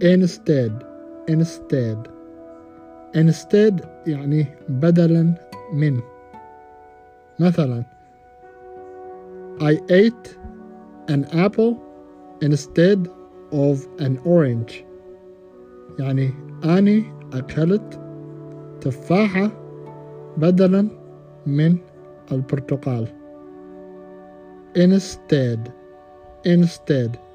instead instead. Instead يعني بدلا من. مثلا I ate an apple instead of an orange. يعني أنا أكلت تفاحة بدلا من البرتقال. Instead instead.